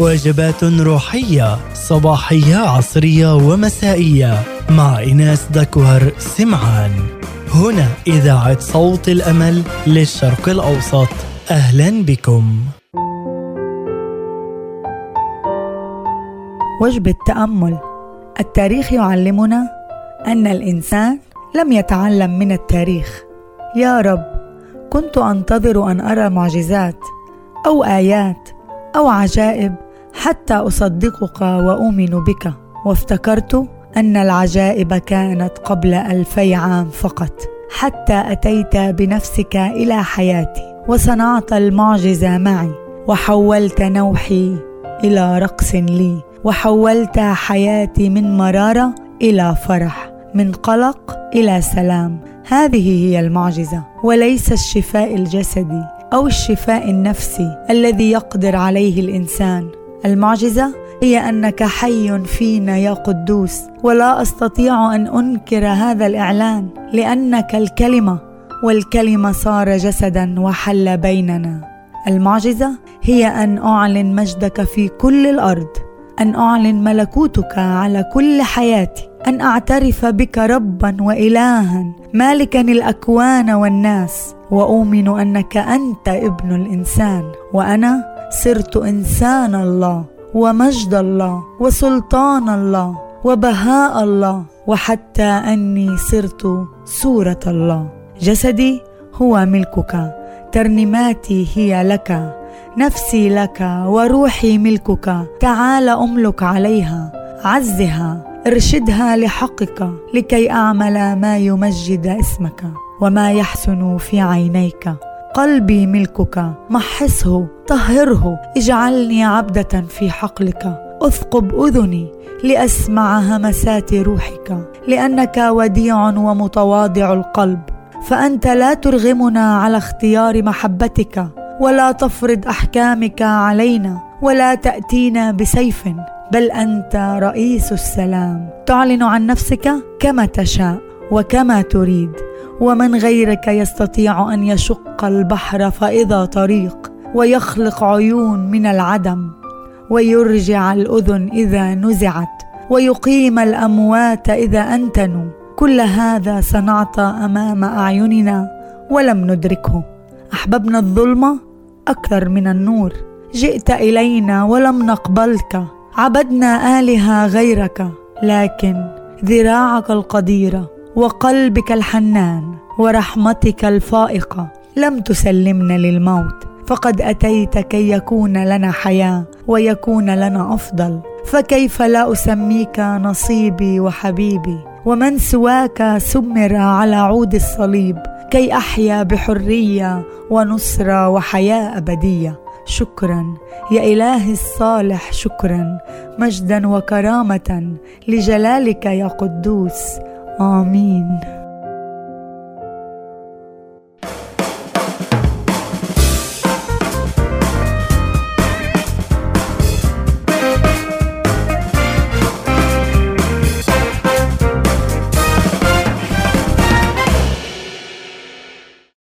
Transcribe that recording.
وجبات روحية صباحية عصرية ومسائية. مع إناس دكوهر سمعان. هنا إذاعة صوت الأمل للشرق الأوسط. أهلا بكم. وجبة تأمل التاريخ يعلمنا أن الإنسان لم يتعلم من التاريخ. يا رب كنت أنتظر أن أرى معجزات أو آيات أو عجائب حتى أصدقك وأؤمن بك. وافتكرت أن العجائب كانت قبل ألفي عام فقط. حتى أتيت بنفسك إلى حياتي وصنعت المعجزة معي. وحولت نوحي إلى رقص لي. وحولت حياتي من مرارة إلى فرح. من قلق إلى سلام. هذه هي المعجزة. وليس الشفاء الجسدي أو الشفاء النفسي الذي يقدر عليه الإنسان. المعجزة هي أنك حي فينا يا قدوس ولا أستطيع أن أنكر هذا الإعلان لأنك الكلمة والكلمة صار جسدا وحل بيننا. المعجزة هي أن أعلن مجدك في كل الأرض أن أعلن ملكوتك على كل حياتي أن أعترف بك ربا والها مالكا الأكوان والناس وأؤمن أنك أنت ابن الإنسان وأنا صرت إنسان الله ومجد الله وسلطان الله وبهاء الله وحتى أني صرت صوره الله. جسدي هو ملكك ترنيماتي هي لك نفسي لك وروحي ملكك تعال أملك عليها عزها ارشدها لحقك لكي أعمل ما يمجد اسمك وما يحسن في عينيك. قلبي ملكك محصه طهره اجعلني عبدة في حقلك. اثقب أذني لأسمع همسات روحك لأنك وديع ومتواضع القلب. فأنت لا ترغمنا على اختيار محبتك ولا تفرض أحكامك علينا ولا تأتينا بسيف. بل أنت رئيس السلام تعلن عن نفسك كما تشاء وكما تريد. ومن غيرك يستطيع أن يشق البحر فإذا طريق ويخلق عيون من العدم ويرجع الأذن إذا نزعت ويقيم الأموات إذا أنتنوا. كل هذا صنعت أمام أعيننا ولم ندركه. أحببنا الظلمه أكثر من النور. جئت إلينا ولم نقبلك. عبدنا آلهة غيرك لكن ذراعك القديره وقلبك الحنان ورحمتك الفائقة لم تسلمنا للموت فقد أتيت كي يكون لنا حياة ويكون لنا أفضل. فكيف لا أسميك نصيبي وحبيبي؟ ومن سواك سمر على عود الصليب. كي أحيا بحرية ونصره وحياة أبدية. شكرا يا إلهي الصالح شكرا مجدا وكرامه لجلالك يا قدوس. Amen.